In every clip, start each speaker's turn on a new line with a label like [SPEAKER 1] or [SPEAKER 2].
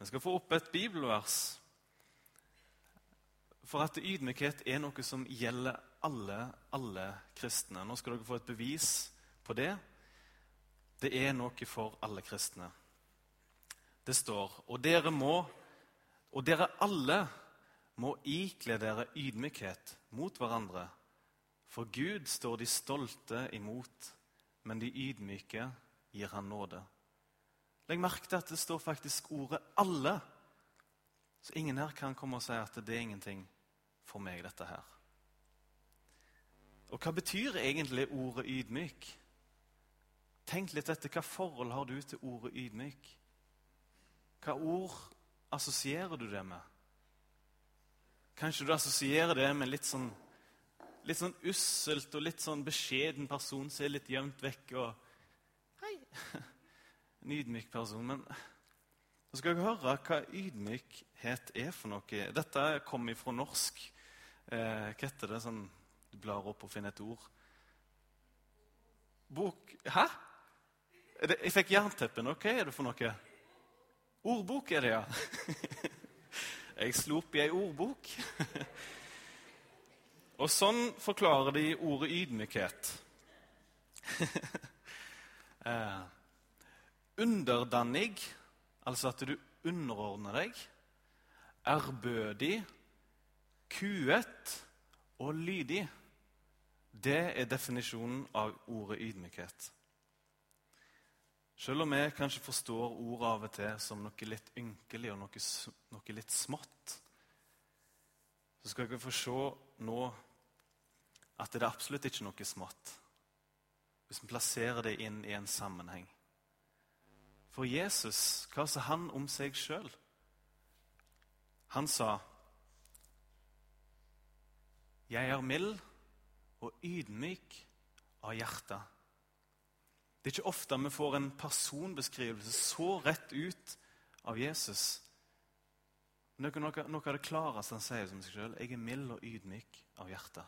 [SPEAKER 1] Vi skal få opp et bibelvers. For at ydmykhet er noe som gjelder alle, alle kristne. Nå skal dere få et bevis på det. Det er noe for alle kristne. Det står Og dere må, og dere alle må ikle dere ydmykhet mot hverandre. For Gud står de stolte imot, men de ydmyke gir han nåde. Legg merke til at det står faktisk ordet 'alle'. Så ingen her kan komme og si at det er ingenting for meg, dette her. Og hva betyr egentlig ordet ydmyk? Tenk litt etter hva forhold har du til ordet ydmyk? Hva ord assosierer du det med? Kanskje du assosierer det med litt sånn, litt sånn usselt og litt sånn beskjeden person som er litt gjemt vekk og Hei! en ydmyk person. Men nå skal jeg høre hva ydmykhet er for noe. Dette kommer fra norsk. Eh, hva heter det? Sånn, du blar opp og finner et ord. Bok Hæ? Det, jeg fikk jernteppe nå. Hva er det for noe? Ordbok er det, ja. Jeg slo opp i ei ordbok. Og sånn forklarer de ordet ydmykhet. eh, underdannig, altså at du underordner deg, ærbødig, kuet og lydig. Det er definisjonen av ordet ydmykhet. Selv om vi kanskje forstår ordet av og til som noe litt ynkelig og noe, noe litt smått, så skal dere få se nå at det er absolutt ikke noe smått. Hvis vi plasserer det inn i en sammenheng. For Jesus, hva sa han om seg sjøl? Han sa, 'Jeg er mild og ydmyk av hjerte'. Det er ikke ofte vi får en personbeskrivelse så rett ut av Jesus. Noe, noe, noe av det klareste han sier om seg sjøl, 'Jeg er mild og ydmyk av hjerte'.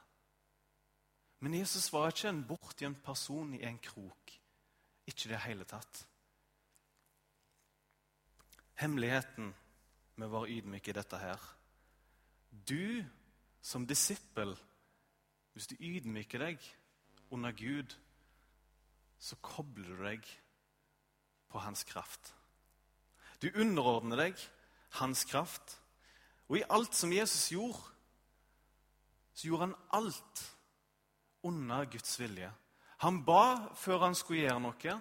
[SPEAKER 1] Men Jesus var ikke en bortgjemt person i en krok. Ikke i det hele tatt. Hemmeligheten med å være ydmyk i dette her Du som disippel, hvis du ydmyker deg under Gud, så kobler du deg på hans kraft. Du underordner deg hans kraft. Og i alt som Jesus gjorde, så gjorde han alt under Guds vilje. Han ba før han skulle gjøre noe.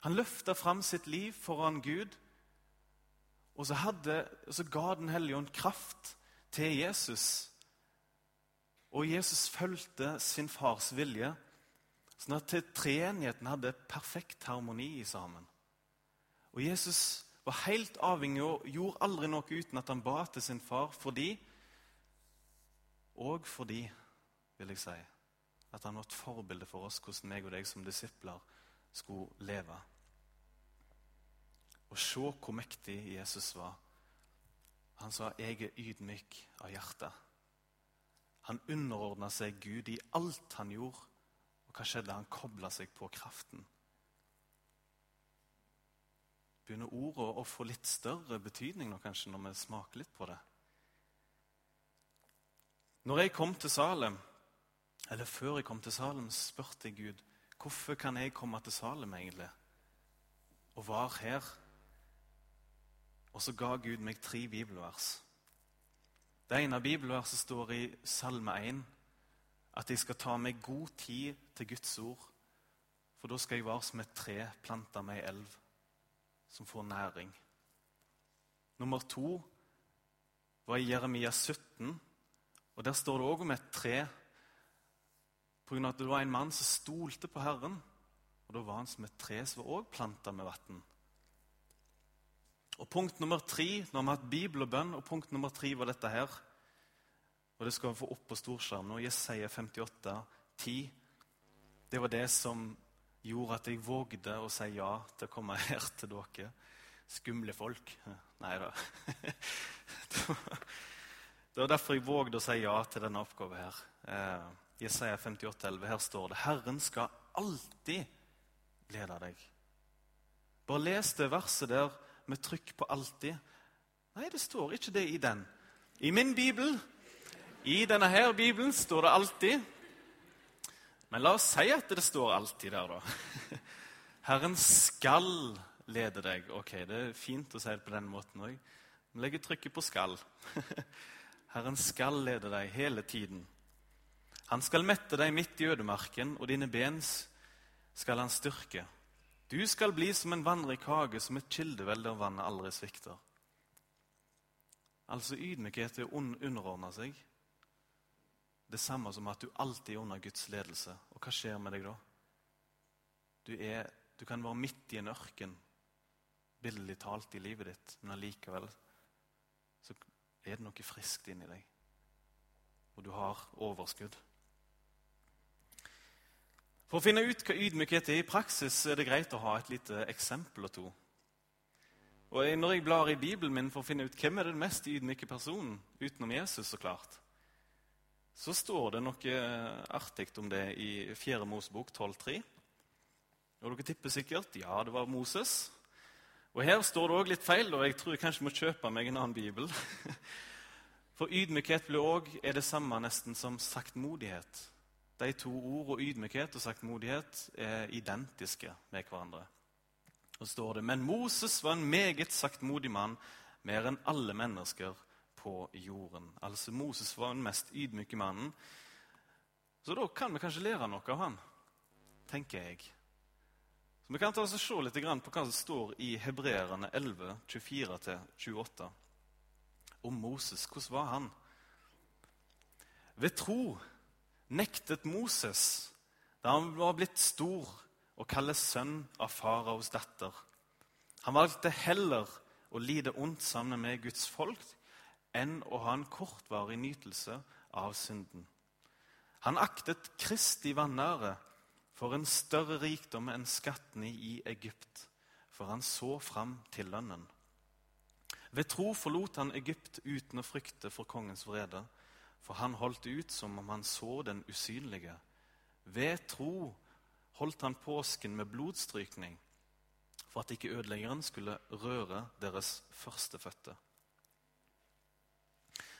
[SPEAKER 1] Han løfta fram sitt liv foran Gud. Og så, hadde, så ga Den hellige ånd kraft til Jesus. Og Jesus fulgte sin fars vilje, sånn at treenigheten hadde perfekt harmoni sammen. Og Jesus var helt avhengig og gjorde aldri noe uten at han ba til sin far fordi Og fordi, vil jeg si, at han var et forbilde for oss hvordan meg og deg som disipler skulle leve. Og se hvor mektig Jesus var. Han sa, 'Jeg er ydmyk av hjerte'. Han underordna seg Gud i alt han gjorde. Og hva skjedde? Han kobla seg på kraften. Begynner ordet å få litt større betydning nå, kanskje, når vi smaker litt på det? Når jeg kom til Salem, eller før jeg kom til Salem, spurte jeg Gud hvorfor kan jeg komme til Salem egentlig, og var her og så ga Gud meg tre bibelvers. Det ene bibelverset står i Salme 1, at jeg skal ta meg god tid til Guds ord. For da skal jeg være som et tre planta med ei elv, som får næring. Nummer to var i Jeremia 17, og der står det òg om et tre. På grunn av at det var en mann som stolte på Herren, og da var han som et tre som var òg planta med vann. Og punkt nummer tre Nå har vi hatt Bibel og bønn, og punkt nummer tre var dette her. Og det skal vi få opp på storskjerm nå. Jesaja 58, 10. Det var det som gjorde at jeg vågde å si ja til å komme her til dere. Skumle folk. Nei da. Det var derfor jeg vågde å si ja til denne oppgaven her. Eh, Jesaja 58, 11. Her står det Herren skal alltid glede deg. Bare les det verset der med trykk på 'alltid'. Nei, det står ikke det i den. I min bibel, i denne her bibelen, står det 'alltid'. Men la oss si at det står 'alltid' der, da. Herren skal lede deg. Ok, det er fint å si det på den måten òg. Legger trykket på 'skal'. Herren skal lede deg hele tiden. Han skal mette deg midt i ødemarken, og dine bens skal han styrke. Du skal bli som en vannrik hage, som et kildeveld der vannet aldri svikter. Altså ydmykhet er å underordne seg. Det samme som at du alltid er under Guds ledelse. Og hva skjer med deg da? Du, er, du kan være midt i en ørken, billedlig talt, i livet ditt, men allikevel så er det noe friskt inni deg. Og du har overskudd. For å finne ut hva ydmykhet er i praksis, er det greit å ha et lite eksempel og to. Og Når jeg blar i Bibelen min for å finne ut hvem er den mest ydmyke personen, utenom Jesus, så klart, så står det noe artig om det i 4. Mosebok 12,3. Og dere tipper sikkert ja, det var Moses. Og Her står det òg litt feil, og jeg tror jeg kanskje må kjøpe meg en annen bibel. For ydmykhet blir er det samme nesten som saktmodighet. De to ord og ydmykhet og saktmodighet er identiske med hverandre. Og står det, Men Moses var en meget saktmodig mann, mer enn alle mennesker på jorden. Altså Moses var den mest ydmyke mannen. Så da kan vi kanskje lære noe av han, tenker jeg. Så Vi kan ta oss og se litt på hva som står i Hebreerne 11, 24-28 om Moses. Hvordan var han? Ved tro nektet Moses da han var blitt stor, å kalles sønn av faraos datter. Han valgte heller å lide ondt sammen med Guds folk enn å ha en kortvarig nytelse av synden. Han aktet Kristi vanære for en større rikdom enn skattene i Egypt, for han så fram til lønnen. Ved tro forlot han Egypt uten å frykte for kongens vrede for han holdt ut som om han så den usynlige. Ved tro holdt han påsken med blodstrykning, for at ikke ødeleggeren skulle røre deres førstefødte.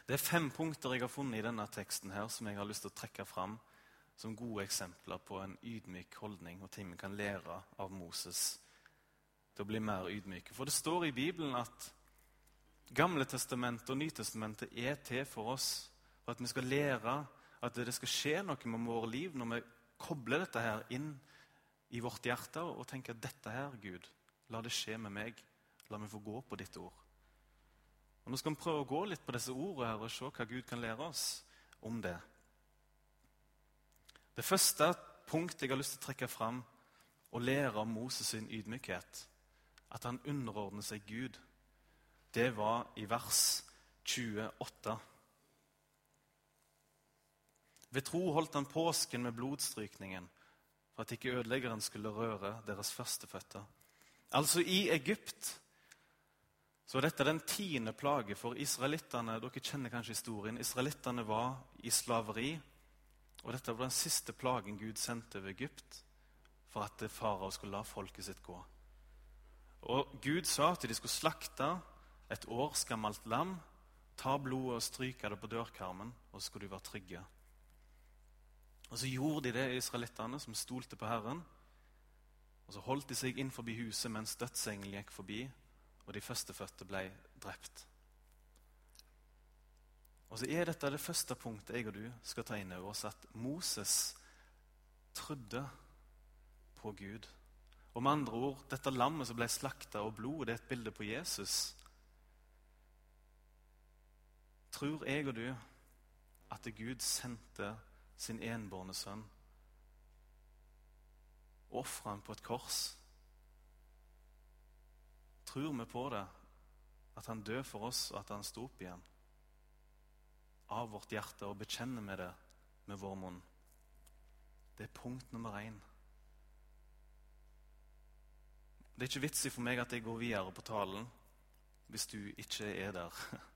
[SPEAKER 1] Det er fem punkter jeg har funnet i denne teksten her som jeg har lyst til å trekke fram som gode eksempler på en ydmyk holdning og ting vi kan lære av Moses til å bli mer ydmyke. For det står i Bibelen at Gamle testamentet og Nytestamentet er til for oss for at vi skal lære at det skal skje noe med våre liv når vi kobler dette her inn i vårt hjerte og tenker at dette her, Gud, la det skje med meg. La meg få gå på ditt ord. Og Nå skal vi prøve å gå litt på disse ordene her og se hva Gud kan lære oss om det. Det første punktet jeg har lyst til å trekke fram og lære om Moses' sin ydmykhet, at han underordner seg Gud, det var i vers 28. Ved tro holdt han påsken med blodstrykningen for at ikke ødeleggeren skulle røre deres førstefødte. Altså i Egypt så er dette den tiende plage for israelittene. Dere kjenner kanskje historien. Israelittene var i slaveri. Og dette var den siste plagen Gud sendte over Egypt for at farao skulle la folket sitt gå. Og Gud sa at de skulle slakte et års gammelt lam, ta blodet og stryke det på dørkarmen, og så skulle de være trygge. Og Så gjorde de det, israelittene, som stolte på Herren. Og Så holdt de seg inn forbi huset mens dødsengelen gikk forbi, og de førstefødte ble drept. Og så er dette det første punktet jeg og du skal ta inn over oss, at Moses trodde på Gud. Og med andre ord, dette lammet som ble slakta, og blodet, det er et bilde på Jesus. Tror jeg og du at Gud sendte sin enbårne sønn. Ofre ham på et kors. Tror vi på det, at han døde for oss, og at han sto opp igjen? Av vårt hjerte, og bekjenner vi det med vår munn? Det er punkt nummer én. Det er ikke vits i for meg at jeg går videre på talen hvis du ikke er der.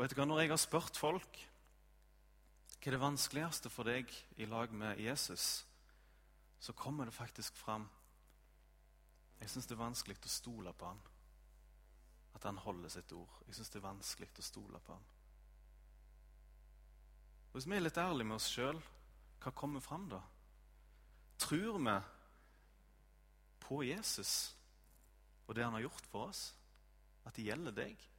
[SPEAKER 1] Og vet du hva, Når jeg har spurt folk hva er det vanskeligste for deg i lag med Jesus, så kommer det faktisk fram Jeg syns det er vanskelig å stole på han. At han holder sitt ord. Jeg syns det er vanskelig å stole på han. Og Hvis vi er litt ærlige med oss sjøl, hva kommer fram da? Tror vi på Jesus og det han har gjort for oss? At det gjelder deg?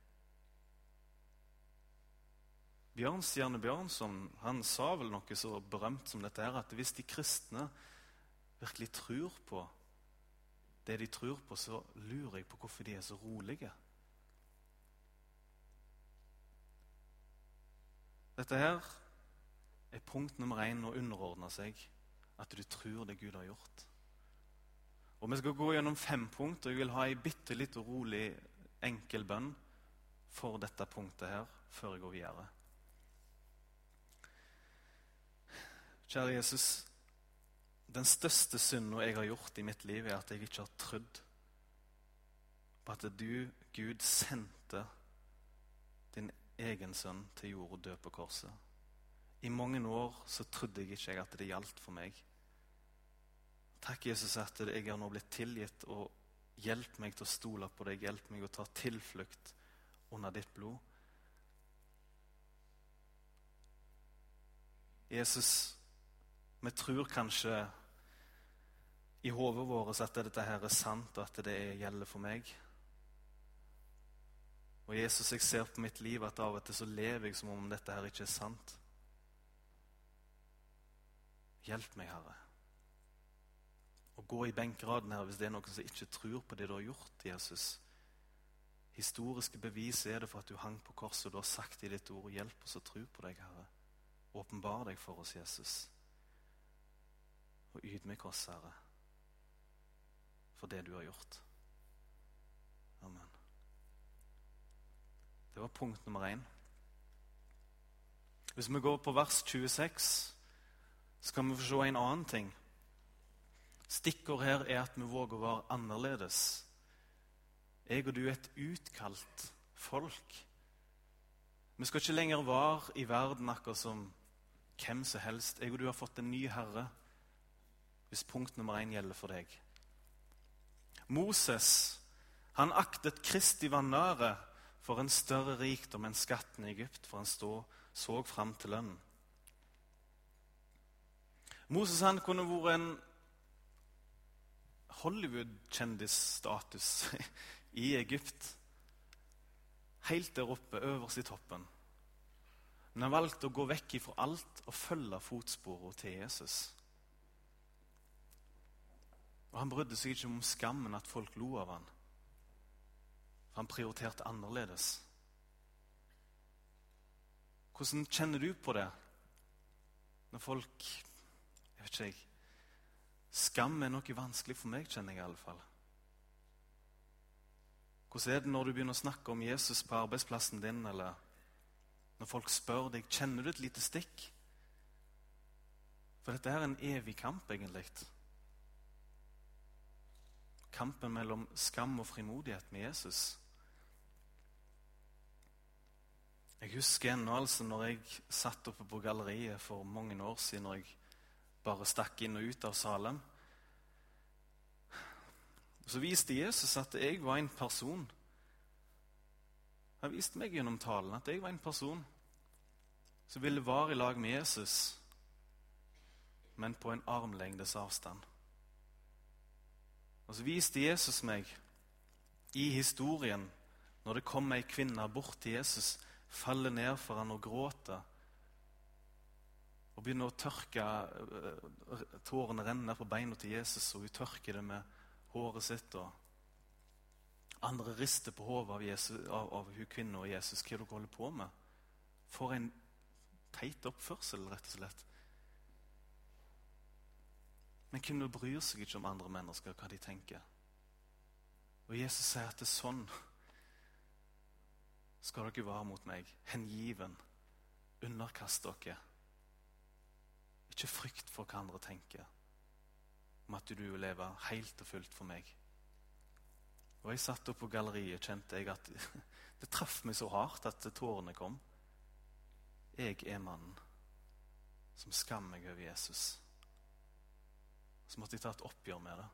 [SPEAKER 1] Bjørnstjerne Bjørnson han sa vel noe så berømt som dette her, at hvis de kristne virkelig tror på det de tror på, så lurer jeg på hvorfor de er så rolige. Dette her er punkt nummer én å underordne seg. At du tror det Gud har gjort. Og Vi skal gå gjennom fem punkt, og jeg vil ha ei bitte litt rolig, enkel bønn for dette punktet her før jeg går videre. Kjære Jesus. Den største synden jeg har gjort i mitt liv, er at jeg ikke har trodd på at du, Gud, sendte din egen sønn til jord og dø på korset. I mange år så trodde jeg ikke at det gjaldt for meg. Takk, Jesus, at jeg har nå blitt tilgitt, og hjelp meg til å stole på deg. Hjelp meg å ta tilflukt under ditt blod. Jesus, vi tror kanskje i hodet vårt at dette her er sant, og at det gjelder for meg. Og Jesus, jeg ser på mitt liv at av og til så lever jeg som om dette her ikke er sant. Hjelp meg, Herre. Og gå i benkeraden her hvis det er noen som ikke tror på det du har gjort, Jesus. Historiske bevis er det for at du hang på korset, og du har sagt i ditt ord hjelp oss å tro på deg, Herre. Åpenbar deg for oss, Jesus og ydmyk oss, Herre, for det du har gjort. Amen. Det var punkt nummer én. Hvis vi går på vers 26, så kan vi få se en annen ting. Stikkord her er at vi våger å være annerledes. Jeg og du er et utkalt folk. Vi skal ikke lenger være i verden akkurat som hvem som helst. Jeg og du har fått en ny herre hvis punkt nummer én gjelder for deg. Moses han aktet Kristi vanære for en større rikdom enn skatten i Egypt, for han stå, så fram til lønnen. Moses han kunne vært en Hollywood-kjendisstatus i Egypt. Helt der oppe, øverst i toppen. Men han valgte å gå vekk ifra alt og følge fotsporene til Jesus. Og Han brydde seg ikke om skammen at folk lo av han. Han prioriterte annerledes. Hvordan kjenner du på det når folk Jeg vet ikke, jeg. Skam er noe vanskelig for meg, kjenner jeg i alle fall. Hvordan er det når du begynner å snakke om Jesus på arbeidsplassen din, eller når folk spør deg kjenner du et lite stikk? For dette er en evig kamp, egentlig kampen mellom skam og frimodighet med Jesus. Jeg husker ennå altså når jeg satt oppe på galleriet for mange år siden når jeg bare stakk inn og ut av Salem. Så viste Jesus at jeg var en person. Han viste meg gjennom talen at jeg var en person som ville være i lag med Jesus, men på en armlengdes avstand. Og så viste Jesus meg i historien, når det kom ei kvinne bort til Jesus, faller ned for han og gråter og begynner å tørke eh, Tårene renner på beina til Jesus, og hun tørker det med håret sitt. og Andre rister på hodet av, Jesus, av, av hun kvinna og Jesus. Hva er det dere holder på med? For en teit oppførsel, rett og slett. Men hvem bryr seg ikke om andre mennesker, hva de tenker. Og Jesus sier at det er sånn skal dere være mot meg. Hengiven. Underkast dere. Ikke frykt for hva andre tenker om at du vil leve helt og fullt for meg. Og Jeg satt oppe på galleriet kjente jeg at det traff meg så hardt at tårene kom. Jeg er mannen som skammer meg over Jesus så måtte jeg ta et oppgjør med det.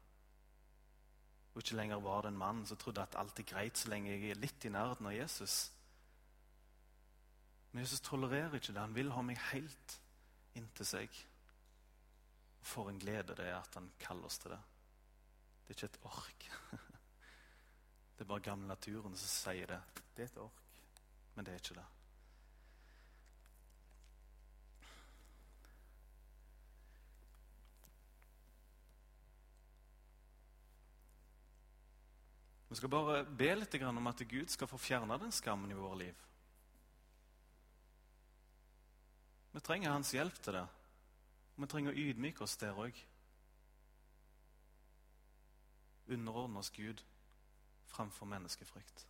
[SPEAKER 1] og ikke lenger var det en mann som trodde at alt er greit så lenge jeg er litt i nærheten av Jesus. Men Jesus tolererer ikke det. Han vil ha meg helt inntil seg. For en glede det er at han kaller oss til det. Det er ikke et ork. Det er bare gamle naturen som sier det. Det er et ork, men det er ikke det. Vi skal bare be litt om at Gud skal få fjerne den skammen i våre liv. Vi trenger hans hjelp til det. Vi trenger å ydmyke oss der òg. Underordne oss Gud framfor menneskefrykt.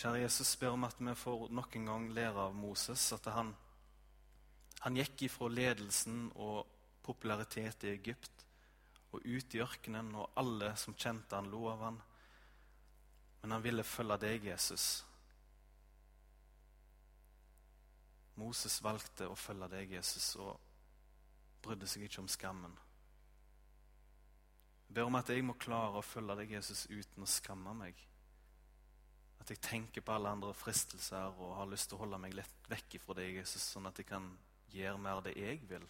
[SPEAKER 1] Kjære Jesus, ber om at vi får nok en gang lære av Moses at han, han gikk ifra ledelsen og popularitet i Egypt og ut i ørkenen, og alle som kjente han, lo av han. Men han ville følge deg, Jesus. Moses valgte å følge deg, Jesus, og brydde seg ikke om skammen. Jeg ber om at jeg må klare å følge deg, Jesus, uten å skamme meg. At jeg tenker på alle andre fristelser og har lyst til å holde meg litt vekk fra deg, Jesus, sånn at jeg kan gjøre mer det jeg vil.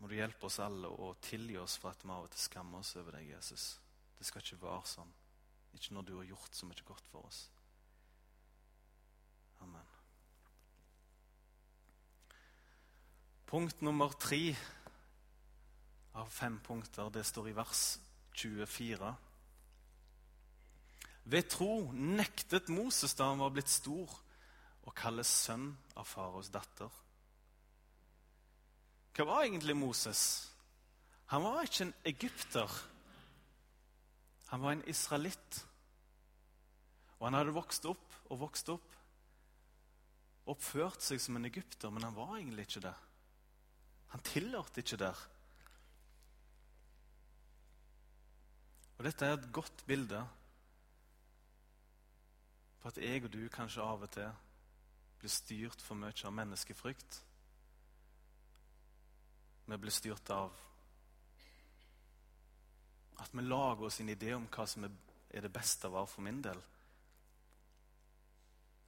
[SPEAKER 1] Må du hjelpe oss alle å tilgi oss for at vi av og til skammer oss over deg, Jesus. Det skal ikke være sånn. Ikke når du har gjort så mye godt for oss. Amen. Punkt nummer tre av fem punkter, det står i vers 24. Ved tro nektet Moses da han var blitt stor, å kalles sønn av faraos datter. Hva var egentlig Moses? Han var ikke en egypter. Han var en israelitt. Og han hadde vokst opp og vokst opp. Oppført seg som en egypter, men han var egentlig ikke det. Han tilhørte ikke der. Og Dette er et godt bilde på at jeg og du kanskje av og til blir styrt for mye av menneskefrykt. Vi blir styrt av at vi lager oss en idé om hva som er det beste av hver for min del.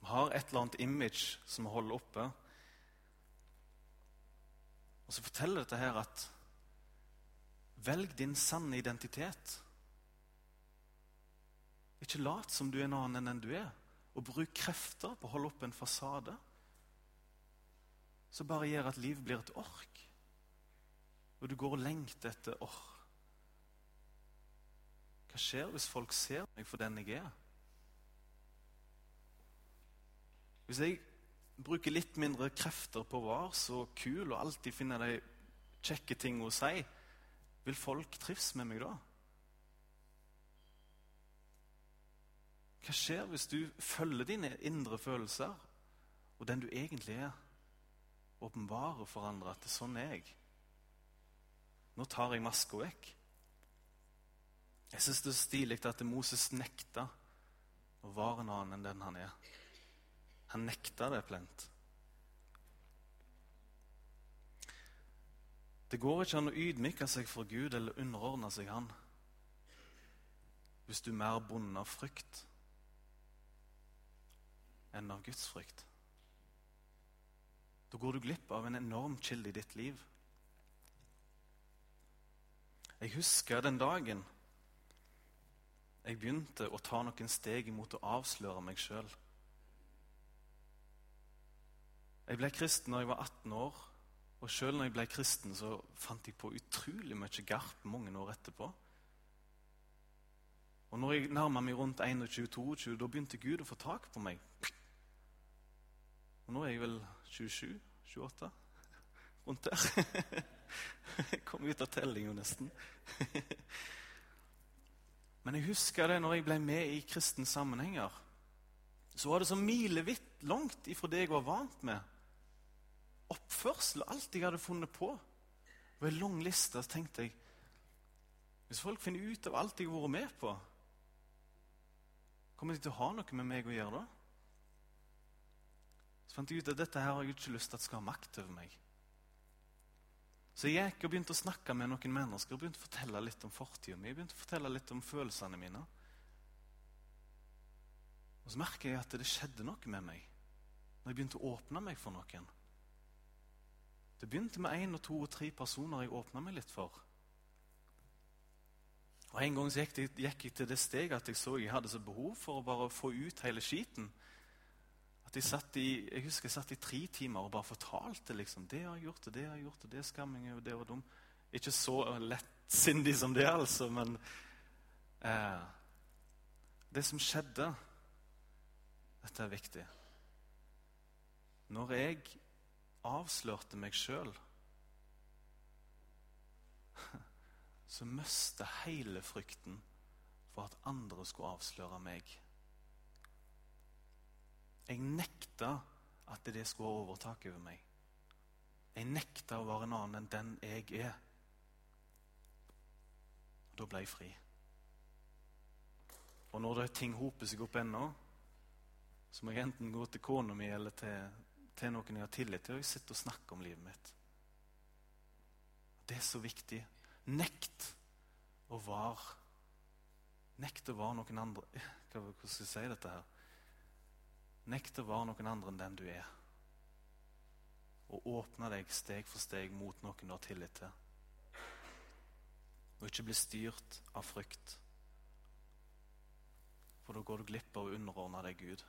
[SPEAKER 1] Vi har et eller annet image som vi holder oppe. Og så forteller dette her at velg din sanne identitet. Ikke lat som du er en annen enn den du er, og bruk krefter på å holde opp en fasade som bare gjør at livet blir et ork. Og du går og lengter etter åh, Hva skjer hvis folk ser meg for den jeg er? Hvis jeg bruker litt mindre krefter på å være så kul og alltid finne de kjekke ting å si, vil folk trives med meg da? Hva skjer hvis du følger dine indre følelser og den du egentlig er, åpenbarer for andre at det er sånn er jeg? Nå tar jeg maska vekk. Jeg syns det er stilig at Moses nekta å være en annen enn den han er. Han nekta det plent. Det går ikke an å ydmyke seg for Gud eller underordne seg Han hvis du er mer bundet av frykt enn av Guds frykt. Da går du glipp av en enorm kilde i ditt liv. Jeg husker den dagen jeg begynte å ta noen steg imot å avsløre meg sjøl. Jeg ble kristen da jeg var 18 år, og sjøl når jeg ble kristen, så fant jeg på utrolig mye garp mange år etterpå. Og når jeg nærma meg rundt 21-22, da begynte Gud å få tak på meg. Og nå er jeg vel 27-28, rundt der. Jeg kom ut av tellinga nesten. Men jeg husker det når jeg ble med i kristne sammenhenger. Så var det så milevidt langt ifra det jeg var vant med. Oppførsel og alt jeg hadde funnet på. Og en lang liste, så tenkte jeg Hvis folk finner ut av alt jeg har vært med på, kommer de til å ha noe med meg å gjøre da? Så fant jeg ut at dette her har jeg ikke lyst til at skal ha makt over meg. Så jeg gikk og begynte å snakke med noen mennesker og begynte å fortelle litt om fortida mi. begynte å fortelle litt om følelsene mine. Og så merker jeg at det skjedde noe med meg når jeg begynte å åpne meg for noen. Det begynte med én og to og tre personer jeg åpna meg litt for. Og En gang så gikk, jeg, til det steget at jeg så jeg hadde så behov for å bare få ut hele skiten. At Jeg satt i jeg husker jeg satt i tre timer og bare fortalte liksom, det har jeg gjort, og det har jeg gjort, og det er skamming, og det var dum. Ikke så lettsindig som det, altså, men eh, Det som skjedde Dette er viktig. Når jeg avslørte meg sjøl så mista hele frykten for at andre skulle avsløre meg. Jeg nekta at det skulle ha overtak over meg. Jeg nekta å være en annen enn den jeg er. Og Da ble jeg fri. Og når det ting hoper seg opp ennå, så må jeg enten gå til kona mi eller til, til noen jeg har tillit til, og jeg sitter og snakker om livet mitt. Det er så viktig. Nekt å være Nekt å være noen andre Hvordan skal jeg si dette her? Nekt å være noen andre enn den du er. Og åpne deg steg for steg mot noen du har tillit til. Og ikke bli styrt av frykt. For da går du glipp av å underordne deg Gud.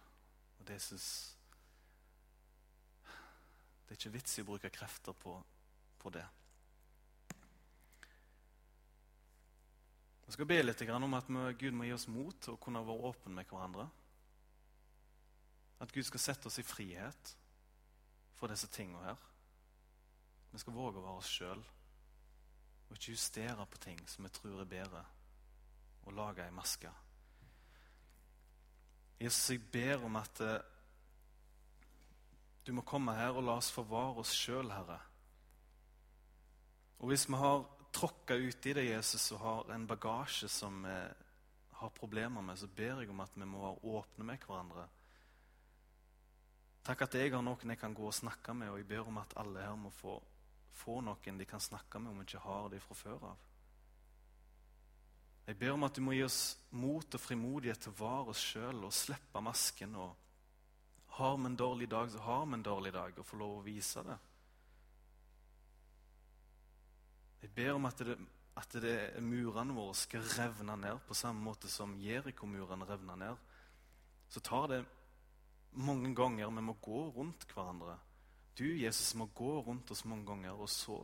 [SPEAKER 1] Og det syns Det er ikke vits i å bruke krefter på, på det. Jeg skal be litt om at Gud må gi oss mot til å kunne være åpne med hverandre. At Gud skal sette oss i frihet for disse tingene her. Vi skal våge å være oss sjøl og ikke justere på ting som vi tror er bedre, og lage ei maske. Jesus, jeg ber om at eh, du må komme her og la oss forvare oss sjøl, Herre. Og hvis vi har tråkka uti det, Jesus, og har en bagasje som vi har problemer med, så ber jeg om at vi må være åpne med hverandre. Takk at jeg har noen jeg kan gå og snakke med, og jeg ber om at alle her må få, få noen de kan snakke med om vi ikke har det fra før av. Jeg ber om at du må gi oss mot og frimodighet til å være oss sjøl og slippe masken. og Har vi en dårlig dag, så har vi en dårlig dag, og få lov å vise det. Jeg ber om at, det, at det, murene våre skal revne ned på samme måte som Jerikomurene revna ned. Så tar det mange ganger vi må gå rundt hverandre. Du, Jesus, må gå rundt oss mange ganger, og så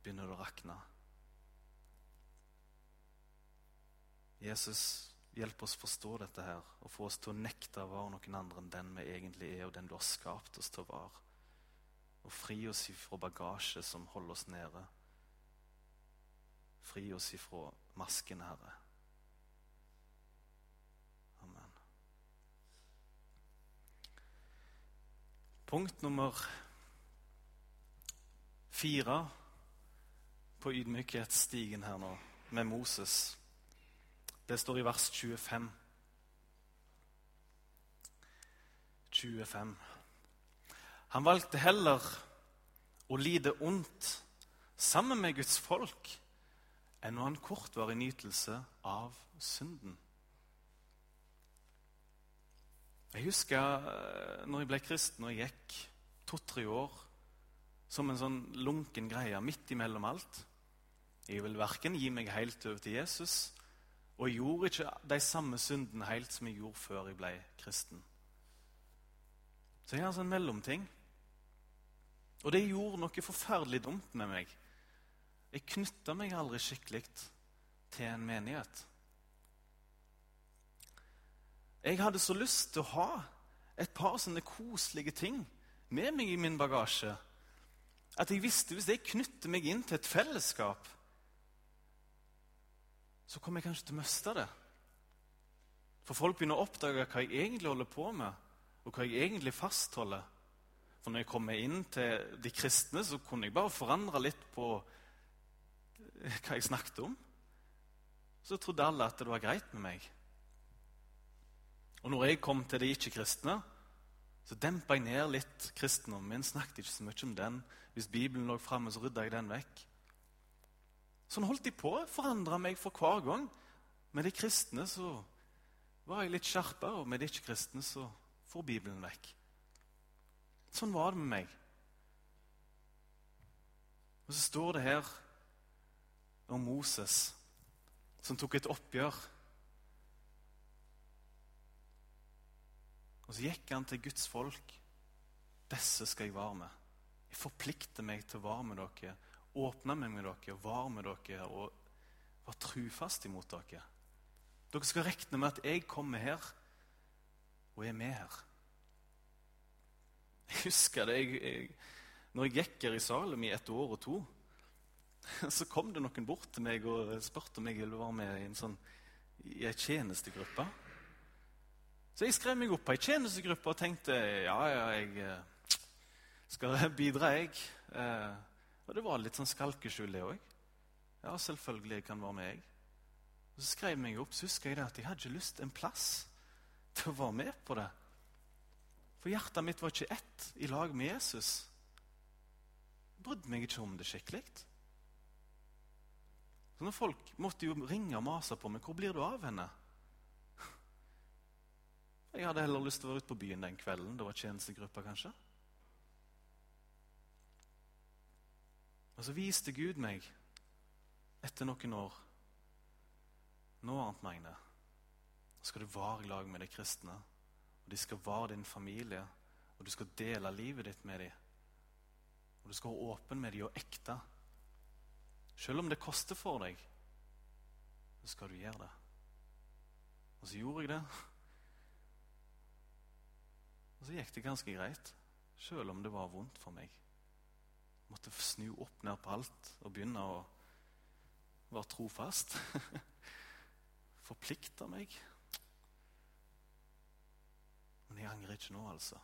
[SPEAKER 1] begynner det å rakne. Jesus, hjelp oss forstå dette her, og få oss til å nekte å være noen andre enn den vi egentlig er, og den du har skapt oss til å være. Og fri oss ifra bagasje som holder oss nede. Fri oss ifra masken, Herre. Punkt nummer fire på ydmykhetsstigen her nå, med Moses. Det står i vers 25. 25. Han valgte heller å lide ondt sammen med Guds folk enn å ha en kortvarig nytelse av synden. Jeg husker eh, når jeg ble kristen og gikk to-tre år som en sånn lunken greie midt imellom alt. Jeg vil verken gi meg helt over til Jesus, og jeg gjorde ikke de samme syndene helt som jeg gjorde før jeg ble kristen. Så jeg har altså en mellomting. Og det gjorde noe forferdelig dumt med meg. Jeg knytta meg aldri skikkelig til en menighet. Jeg hadde så lyst til å ha et par sånne koselige ting med meg i min bagasje at jeg visste hvis jeg knytter meg inn til et fellesskap, så kommer jeg kanskje til å miste det. For folk begynner å oppdage hva jeg egentlig holder på med, og hva jeg egentlig fastholder. For når jeg kommer inn til de kristne, så kunne jeg bare forandre litt på hva jeg snakket om, så trodde alle at det var greit med meg. Og når jeg kom til de ikke-kristne, Så dempa jeg ned litt kristendommen min. Snakket ikke så mye om den. Hvis Bibelen lå framme, så rydda jeg den vekk. Sånn holdt de på. Forandra meg for hver gang. Med de kristne så var jeg litt skjerpa, og med de ikke-kristne så får Bibelen vekk. Sånn var det med meg. Og så står det her om Moses som tok et oppgjør. Og så gikk han til Guds folk. Disse skal jeg være med. Jeg forplikter meg til å være med dere, åpne meg med dere, være med dere og være trufast imot dere. Dere skal regne med at jeg kommer her og er med her. Jeg husker det jeg, jeg, når jeg gikk her i Salem i et år og to. Så kom det noen bort til meg og spurte om jeg ville være med i en sånn, i tjenestegruppe. Så jeg skrev meg opp på ei tjenestegruppe og tenkte ja, ja, jeg eh, skal bidra, jeg. Eh, og det var litt sånn skalkeskjul, det òg. Ja, selvfølgelig kan være med, jeg. Og Så skrev jeg meg opp, så husker jeg det at jeg hadde ikke lyst en plass til å være med på det. For hjertet mitt var ikke ett i lag med Jesus. Jeg brydde meg ikke om det skikkelig. Så når Folk måtte jo ringe og mase på meg. 'Hvor blir du av henne?' Jeg hadde heller lyst til å være ute på byen den kvelden. Det var tjenestegruppa, kanskje. Og så viste Gud meg, etter noen år noe annet, Magne. Nå skal du være i lag med de kristne. Og De skal være din familie, og du skal dele livet ditt med dem. Og du skal være åpen med dem og ekte. Selv om det koster for deg, så skal du gjøre det. Og så gjorde jeg det. Og så gikk det ganske greit, selv om det var vondt for meg. Jeg måtte snu opp ned på alt og begynne å være trofast. Forplikte meg. Men jeg angrer ikke nå, altså.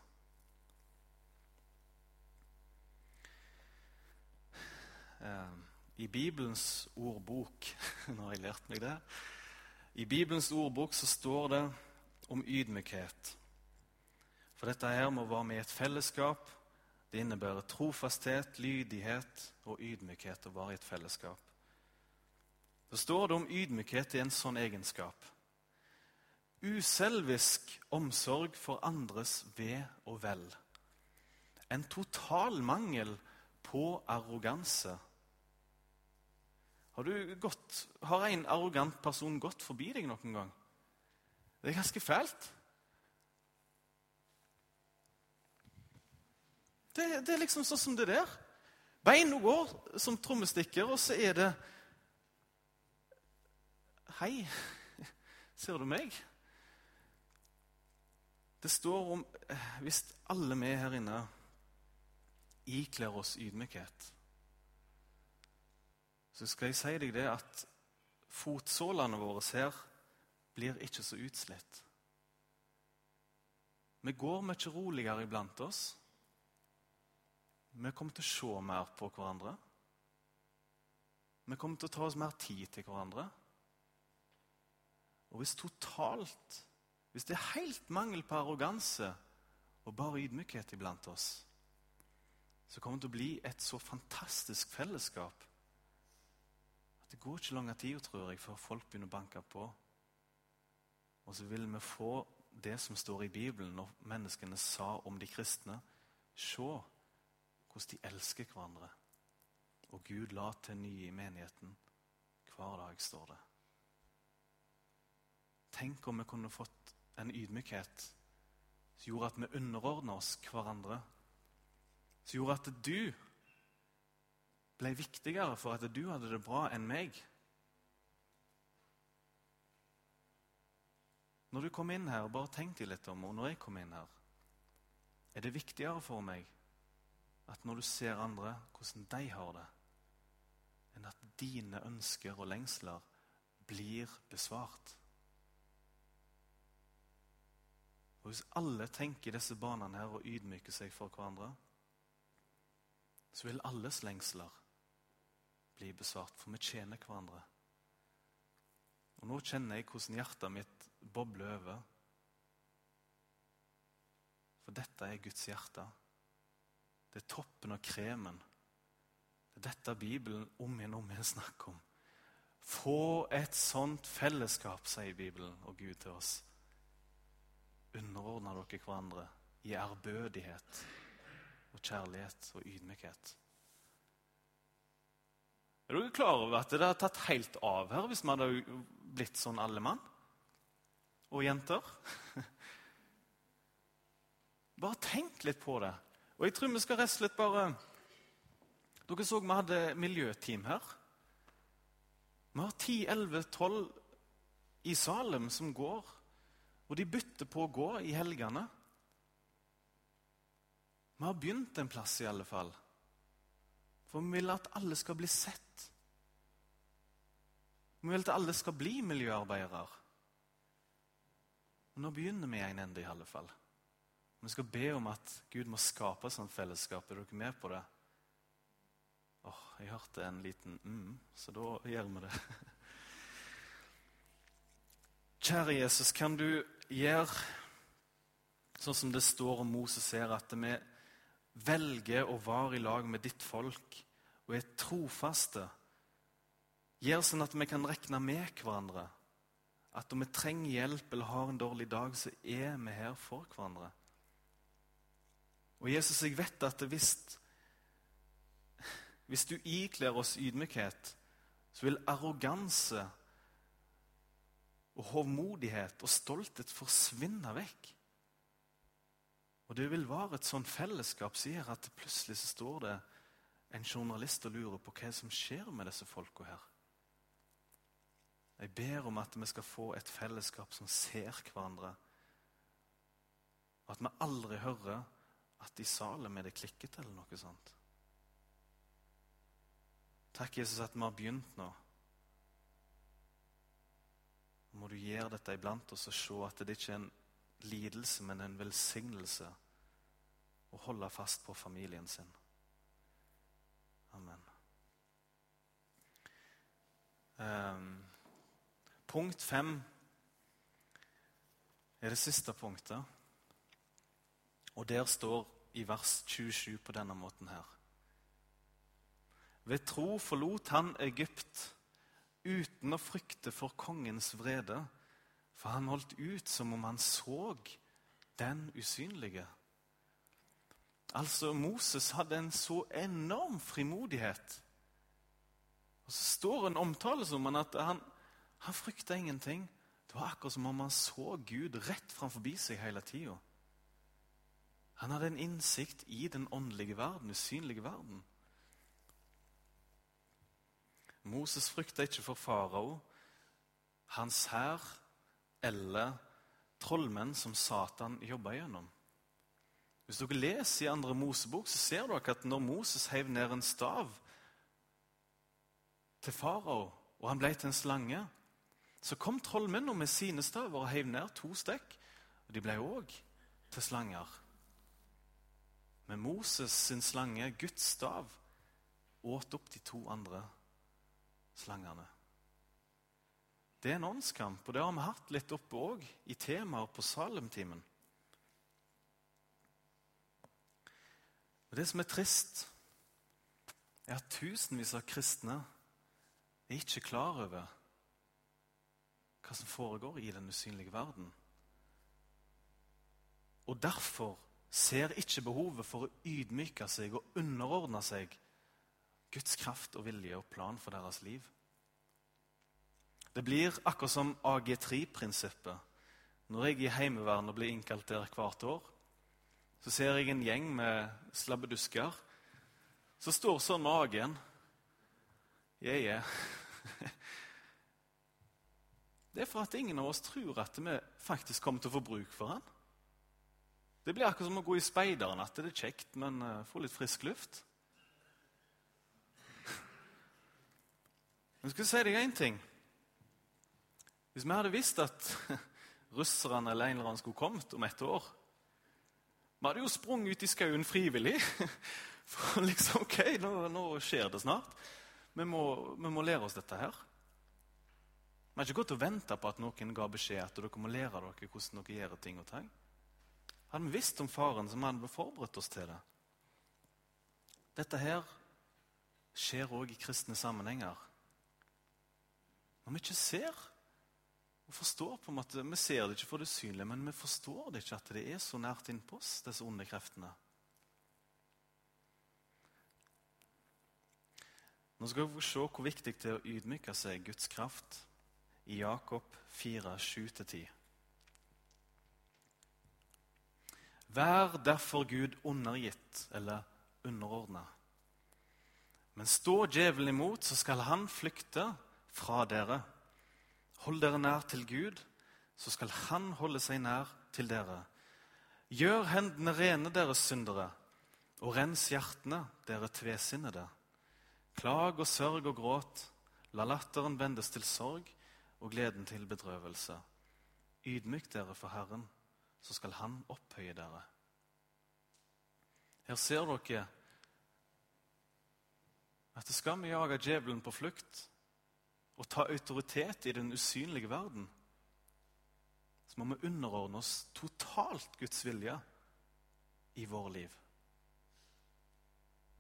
[SPEAKER 1] Eh, I Bibelens ordbok Nå har jeg lært meg det. I Bibelens ordbok så står det om ydmykhet. For dette her må være med i et fellesskap. Det innebærer trofasthet, lydighet og ydmykhet å være i et fellesskap. Så står det om ydmykhet i en sånn egenskap. Uselvisk omsorg for andres ve og vel. En total mangel på arroganse. Har, gått, har en arrogant person gått forbi deg noen gang? Det er ganske fælt. Det, det er liksom sånn som det der. Beina går som trommestikker, og så er det Hei, ser du meg? Det står om eh, Hvis alle vi her inne ikler oss ydmykhet, så skal jeg si deg det at fotsålene våre her blir ikke så utslitt. Vi går mye roligere iblant oss. Vi kommer til å se mer på hverandre. Vi kommer til å ta oss mer tid til hverandre. Og hvis totalt Hvis det er helt mangel på arroganse og bare ydmykhet iblant oss, så kommer det til å bli et så fantastisk fellesskap at det går ikke lang tid tror jeg, før folk begynner å banke på. Og så vil vi få det som står i Bibelen når menneskene sa om de kristne. Se hvordan de elsker hverandre. Og Gud la til nye i menigheten. Hver dag, står det. Tenk om vi kunne fått en ydmykhet som gjorde at vi underordna oss hverandre. Som gjorde at du ble viktigere for at du hadde det bra, enn meg. Når du kom inn her, bare tenk deg litt om og når jeg kom inn her. Er det viktigere for meg at når du ser andre, hvordan de har det, enn at dine ønsker og lengsler blir besvart? Og Hvis alle tenker disse banene her og ydmyker seg for hverandre, så vil alles lengsler bli besvart, for vi tjener hverandre. Og Nå kjenner jeg hvordan hjertet mitt bobler over. For dette er Guds hjerte. Det er toppen og kremen. Det er dette Bibelen om igjen om igjen snakker om. Få et sånt fellesskap, sier Bibelen og Gud til oss. Underordne dere hverandre i ærbødighet og kjærlighet og ydmykhet. Er dere klar over at det hadde tatt helt av her hvis vi hadde blitt sånn alle mann og jenter? Bare tenk litt på det. Og jeg tror vi skal rett litt bare Dere så vi hadde miljøteam her. Vi har 10, 11, 12 i Salem som går, og de bytter på å gå i helgene. Vi har begynt en plass, i alle fall. For vi vil at alle skal bli sett. Vi vil at alle skal bli miljøarbeidere. Og nå begynner vi i en ende, i alle fall. Vi skal be om at Gud må skape sånn fellesskap. Er dere med på det? Åh, oh, Jeg hørte en liten mm, så da gjør vi det. Kjære Jesus, kan du gjøre sånn som det står om Moses her, at vi velger å være i lag med ditt folk og er trofaste. Gjør sånn at vi kan regne med hverandre. At om vi trenger hjelp eller har en dårlig dag, så er vi her for hverandre. Og Jesus, jeg vet at hvis, hvis du ikler oss ydmykhet, så vil arroganse og hovmodighet og stolthet forsvinne vekk. Og det vil være et sånt fellesskap som gjør at plutselig så står det en journalist og lurer på hva som skjer med disse folka her. Jeg ber om at vi skal få et fellesskap som ser hverandre. Og at vi aldri hører at i Salem er det klikket eller noe sånt. Takk, Jesus, at vi har begynt nå. Må du gjøre dette iblant oss og se at det ikke er en lidelse, men en velsignelse å holde fast på familien sin. Amen. Um, punkt fem er det siste punktet. Og der står i vers 27 på denne måten her. Ved tro forlot han Egypt uten å frykte for kongens vrede, for han holdt ut som om han så den usynlige. Altså, Moses hadde en så enorm frimodighet. Og Så står en omtale som han at han, han frykta ingenting. Det var akkurat som om han så Gud rett framfor seg hele tida. Han hadde en innsikt i den åndelige verden, usynlige verden. Moses frykta ikke for farao, hans hær eller trollmenn som Satan jobba gjennom. Hvis dere leser i andre Mosebok, så ser dere at når Moses heiv ned en stav til farao, og han ble til en slange, så kom trollmennene med sine staver og heiv ned to stekk. Og de ble òg til slanger. Men Moses sin slange, Guds stav, åt opp de to andre slangene. Det er en åndskamp, og det har vi hatt litt oppe òg i temaer på Salemtimen. Og Det som er trist, er at tusenvis av kristne er ikke klar over hva som foregår i den usynlige verden. Og derfor ser ikke behovet for å ydmyke seg og underordne seg Guds kraft og vilje og plan for deres liv. Det blir akkurat som AG3-prinsippet. Når jeg i Heimevernet blir innkalt der hvert år, så ser jeg en gjeng med slabbedusker. Så står sånn magen. Yeah, yeah. Det er for at ingen av oss tror at vi faktisk kommer til å få bruk for han. Det blir akkurat som å gå i speideren, at det er kjekt, men uh, få litt frisk luft. Men skal jeg si deg én ting. Hvis vi hadde visst at russerne eller en eller annen skulle kommet om et år, vi hadde jo sprunget ut i skauen frivillig. For liksom, ok, nå, nå skjer det snart. Vi må, vi må, lære oss dette her. Vi har ikke gått og venta på at noen ga beskjed at dere må lære dere hvordan dere gjør ting og tang. Hadde vi visst om faren, så hadde vi forberedt oss til det. Dette her skjer òg i kristne sammenhenger. Når vi ikke ser og forstår på en måte, Vi ser det ikke for det synlige, men vi forstår det ikke at det er så nært innpå oss, disse onde kreftene. Nå skal vi se hvor viktig det er å ydmyke seg Guds kraft i Jakob 4, 7-10. Vær derfor Gud undergitt eller underordna. Men stå djevelen imot, så skal han flykte fra dere. Hold dere nær til Gud, så skal han holde seg nær til dere. Gjør hendene rene, dere syndere, og rens hjertene, dere tvesinnede. Klag og sørg og gråt, la latteren vendes til sorg og gleden til bedrøvelse. Ydmyk dere for Herren, så skal Han opphøye dere. Her ser dere at det skal vi jage djevelen på flukt og ta autoritet i den usynlige verden, så må vi underordne oss totalt Guds vilje i våre liv.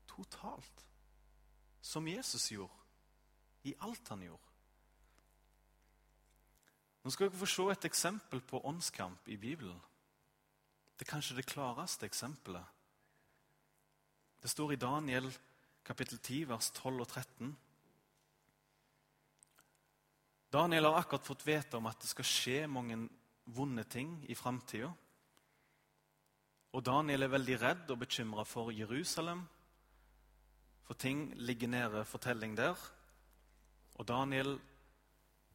[SPEAKER 1] Totalt. Som Jesus gjorde i alt han gjorde. Nå skal dere få se et eksempel på åndskamp i Bibelen. Det er kanskje det klareste eksempelet. Det står i Daniel kapittel 10, vers 12 og 13. Daniel har akkurat fått vite om at det skal skje mange vonde ting i framtida. Og Daniel er veldig redd og bekymra for Jerusalem, for ting ligger nede fortelling der. Og Daniel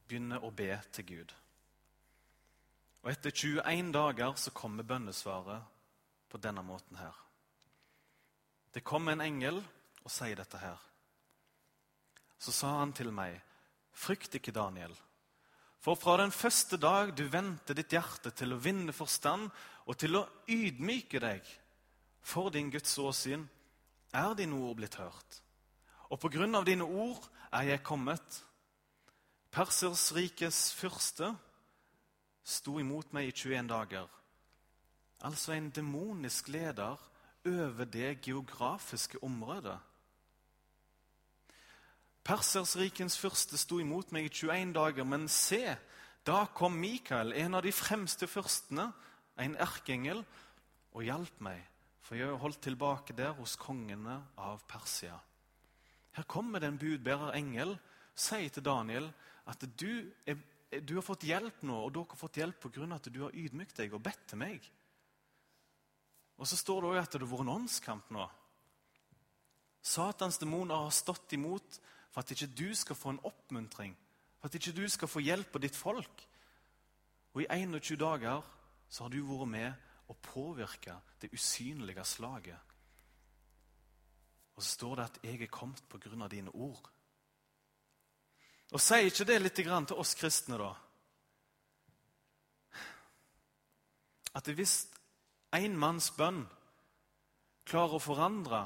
[SPEAKER 1] begynner å be til Gud. Og etter 21 dager så kommer bønnesvaret på denne måten her. Det kom en engel og sier dette her. Så sa han til meg, frykt ikke, Daniel. For fra den første dag du vendte ditt hjerte til å vinne forstand og til å ydmyke deg for din Guds åsyn, er dine ord blitt hørt. Og på grunn av dine ord er jeg kommet. Persers rikes fyrste sto imot meg i 21 dager. Altså en demonisk leder over det geografiske området. Persersrikens første sto imot meg i 21 dager, men se, da kom Mikael, en av de fremste fyrstene, en erkeengel, og hjalp meg, for jeg er holdt tilbake der hos kongene av Persia. Her kommer det en budbærer engel, sier til Daniel at du er du har fått hjelp nå, og dere har fått hjelp pga. at du har ydmykt deg og bedt til meg. Og så står det òg at det har vært en åndskamp nå. Satans demoner har stått imot for at ikke du skal få en oppmuntring, for at ikke du skal få hjelp av ditt folk. Og i 21 dager så har du vært med og påvirka det usynlige slaget. Og så står det at 'jeg er kommet av dine ord'. Og Sier ikke det litt til oss kristne, da? At hvis én manns bønn klarer å forandre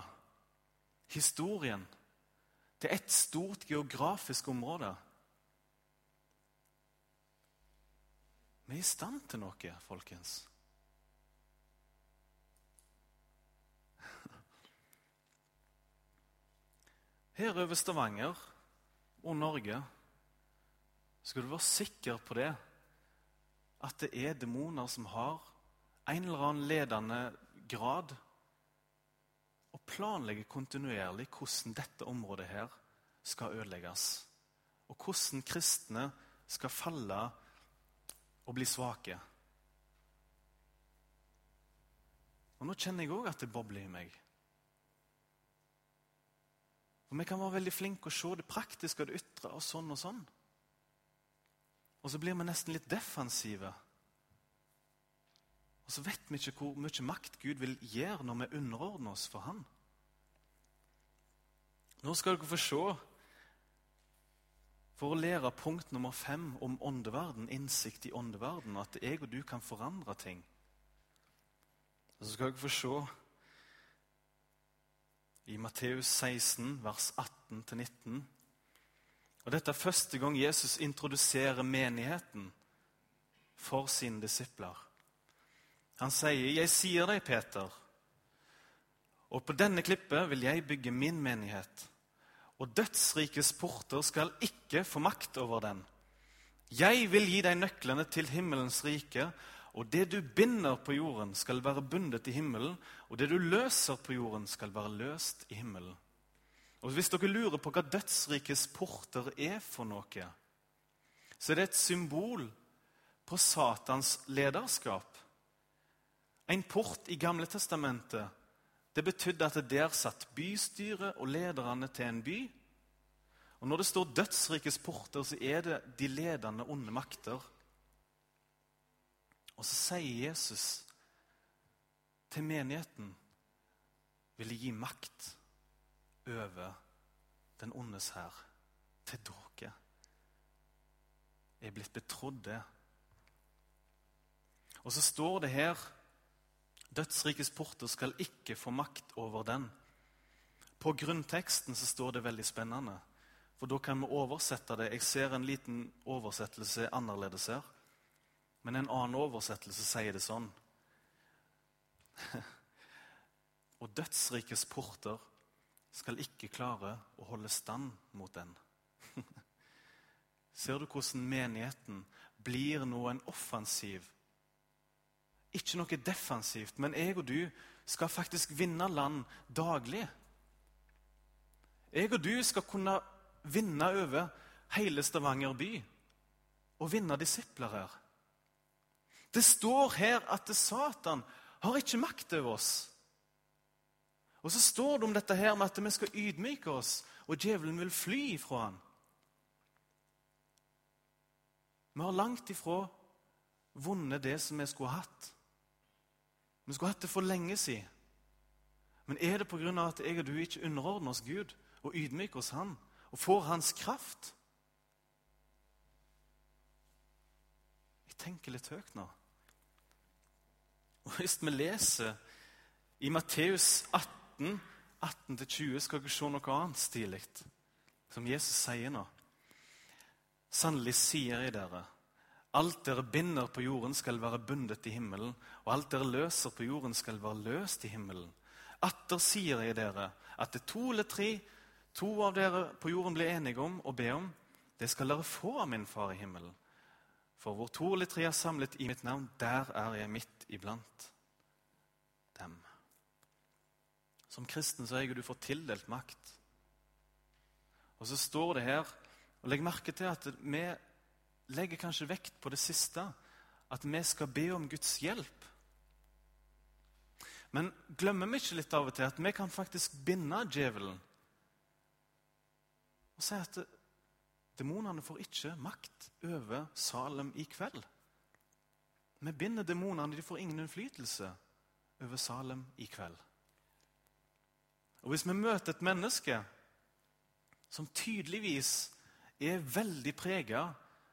[SPEAKER 1] historien til ett stort geografisk område Vi er i stand til noe, folkens. Her over Stavanger og Norge skal du være sikker på det, at det er demoner som har en eller annen ledende grad og planlegger kontinuerlig hvordan dette området her skal ødelegges. Og hvordan kristne skal falle og bli svake. Og Nå kjenner jeg òg at det bobler i meg. Og Vi kan være veldig flinke å se det praktiske og det ytre og sånn og sånn. Og så blir vi nesten litt defensive. Og så vet vi ikke hvor mye makt Gud vil gjøre når vi underordner oss for Han. Nå skal dere få se, for å lære punkt nummer fem om åndeverden, innsikt i åndeverden, at jeg og du kan forandre ting. Og så skal dere få se i Matteus 16, vers 18-19 og Dette er første gang Jesus introduserer menigheten for sine disipler. Han sier, 'Jeg sier deg, Peter, og på denne klippet vil jeg bygge min menighet.' 'Og dødsrikes porter skal ikke få makt over den.' 'Jeg vil gi deg nøklene til himmelens rike.' Og det du binder på jorden, skal være bundet i himmelen, og det du løser på jorden, skal være løst i himmelen. Og Hvis dere lurer på hva dødsrikets porter er for noe, så er det et symbol på Satans lederskap. En port i Gamle testamentet det betydde at det der satt bystyret og lederne til en by. Og Når det står 'dødsrikets porter', så er det de ledende onde makter og så sier Jesus til menigheten vil jeg gi makt over den ondes hær til dere. Jeg er blitt betrodd det. Og så står det her Dødsrikets porter skal ikke få makt over den. På grunnteksten så står det veldig spennende, for da kan vi oversette det. Jeg ser en liten oversettelse annerledes her. Men en annen oversettelse sier det sånn. Og dødsrikes porter skal ikke klare å holde stand mot den. Ser du hvordan menigheten blir nå en offensiv? Ikke noe defensivt, men jeg og du skal faktisk vinne land daglig. Jeg og du skal kunne vinne over hele Stavanger by og vinne disipler her. Det står her at Satan har ikke makt over oss. Og så står det om dette her med at vi skal ydmyke oss, og djevelen vil fly ifra han. Vi har langt ifra vunnet det som vi skulle hatt. Vi skulle hatt det for lenge siden. Men er det pga. at jeg og du ikke underordner oss Gud og ydmyker oss Han og får Hans kraft? Jeg tenker litt høyt nå. Og Hvis vi leser i Matteus 18, 18-20, skal dere se noe annet stilig, som Jesus sier nå. Sannelig sier jeg dere, alt dere binder på jorden, skal være bundet i himmelen, og alt dere løser på jorden, skal være løst i himmelen. Atter sier jeg dere, at det to eller tre, to av dere på jorden blir enige om og be om, det skal dere få av min far i himmelen. For hvor to eller tre er samlet i mitt navn, der er jeg midt iblant dem. Som kristen så har du fått tildelt makt. Og så står det her, og legg merke til at vi legger kanskje vekt på det siste, at vi skal be om Guds hjelp. Men glemmer vi ikke litt av og til at vi kan faktisk binde djevelen? Og si at Demonene får ikke makt over Salem i kveld. Vi binder demonene, de får ingen innflytelse over Salem i kveld. Og Hvis vi møter et menneske som tydeligvis er veldig prega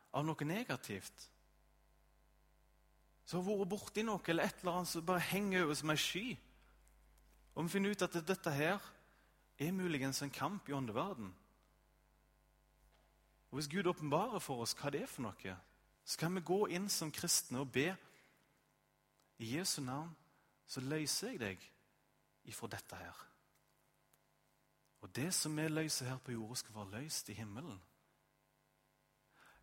[SPEAKER 1] av noe negativt, som har vært borti noe eller et eller annet som bare henger over som ei sky, og vi finner ut at dette her er muligens en kamp i åndeverden og Hvis Gud åpenbarer for oss hva det er for noe, så kan vi gå inn som kristne og be i Jesu navn, så løser jeg deg ifra dette her. Og det som vi løser her på jorda, skal være løst i himmelen.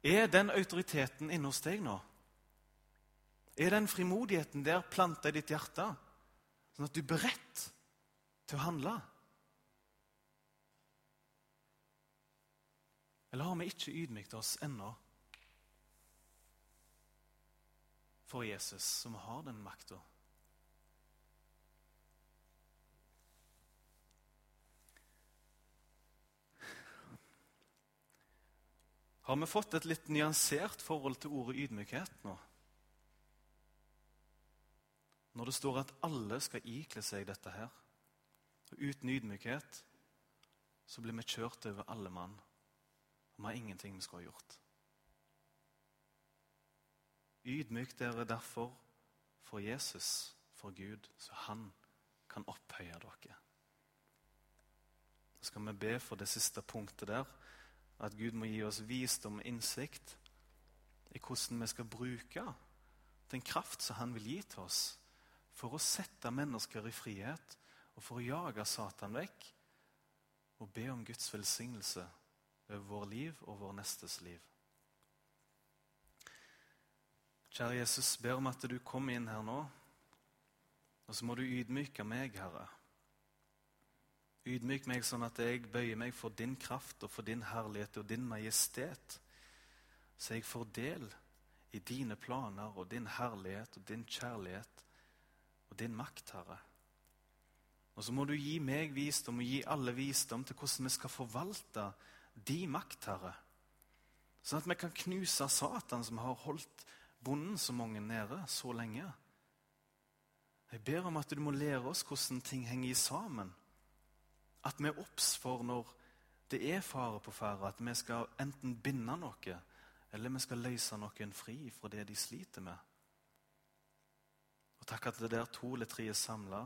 [SPEAKER 1] Er den autoriteten inne hos deg nå? Er den frimodigheten der planta i ditt hjerte, sånn at du er beredt til å handle? Eller har vi ikke ydmykt oss ennå for Jesus, som har den makta? Har vi fått et litt nyansert forhold til ordet ydmykhet nå? Når det står at alle skal ikle seg dette her. Og uten ydmykhet så blir vi kjørt over alle mann. Og Vi har ingenting vi skulle ha gjort. Ydmyk dere derfor for Jesus, for Gud, så han kan opphøye dere. Så skal vi be for det siste punktet der, at Gud må gi oss visdom og innsikt i hvordan vi skal bruke den kraft som han vil gi til oss for å sette mennesker i frihet og for å jage Satan vekk og be om Guds velsignelse over vår liv og vår nestes liv. Kjære Jesus, ber om at du kommer inn her nå, og så må du ydmyke meg, Herre. Ydmyk meg sånn at jeg bøyer meg for din kraft og for din herlighet og din majestet, så jeg får del i dine planer og din herlighet og din kjærlighet og din makt, Herre. Og så må du gi meg visdom og gi alle visdom til hvordan vi skal forvalte de makt, Herre. Sånn at vi kan knuse Satan, som har holdt bonden så mange nede så lenge. Jeg ber om at du må lære oss hvordan ting henger sammen. At vi er obs for når det er fare på ferde, at vi skal enten binde noe, eller vi skal løse noen fri fra det de sliter med. Og takk at det der to eller tre er samla,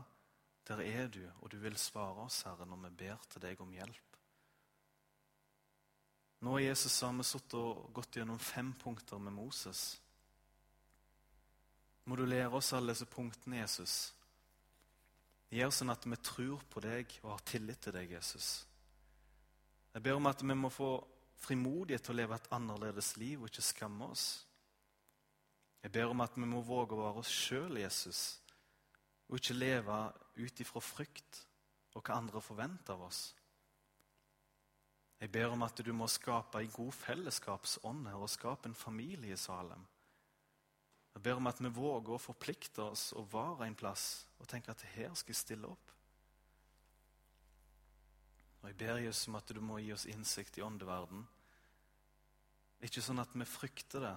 [SPEAKER 1] der er du, og du vil svare oss, Herre, når vi ber til deg om hjelp. Nå Jesus har vi og gått gjennom fem punkter med Moses. Må du lære oss alle disse punktene, Jesus. Gjør sånn at vi tror på deg og har tillit til deg, Jesus. Jeg ber om at vi må få frimodighet til å leve et annerledes liv og ikke skamme oss. Jeg ber om at vi må våge å være oss sjøl, Jesus, og ikke leve ut ifra frykt og hva andre forventer av oss. Jeg ber om at du må skape en god fellesskapsånd her og skape en familie i Salem. Jeg ber om at vi våger å forplikte oss og være en plass og tenker at her skal jeg stille opp. Og Jeg ber Jesus om at du må gi oss innsikt i åndeverden. Ikke sånn at vi frykter det,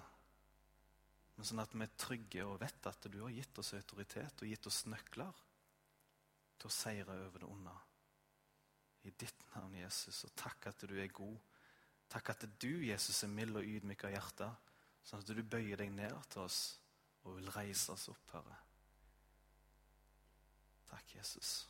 [SPEAKER 1] men sånn at vi er trygge og vet at du har gitt oss autoritet og gitt oss nøkler til å seire over det onde. I ditt navn, Jesus, og takk at du er god. Takk at du, Jesus, er mild og ydmyk av hjerte, sånn at du bøyer deg ned til oss og vil reise oss opp, Herre. Takk, Jesus.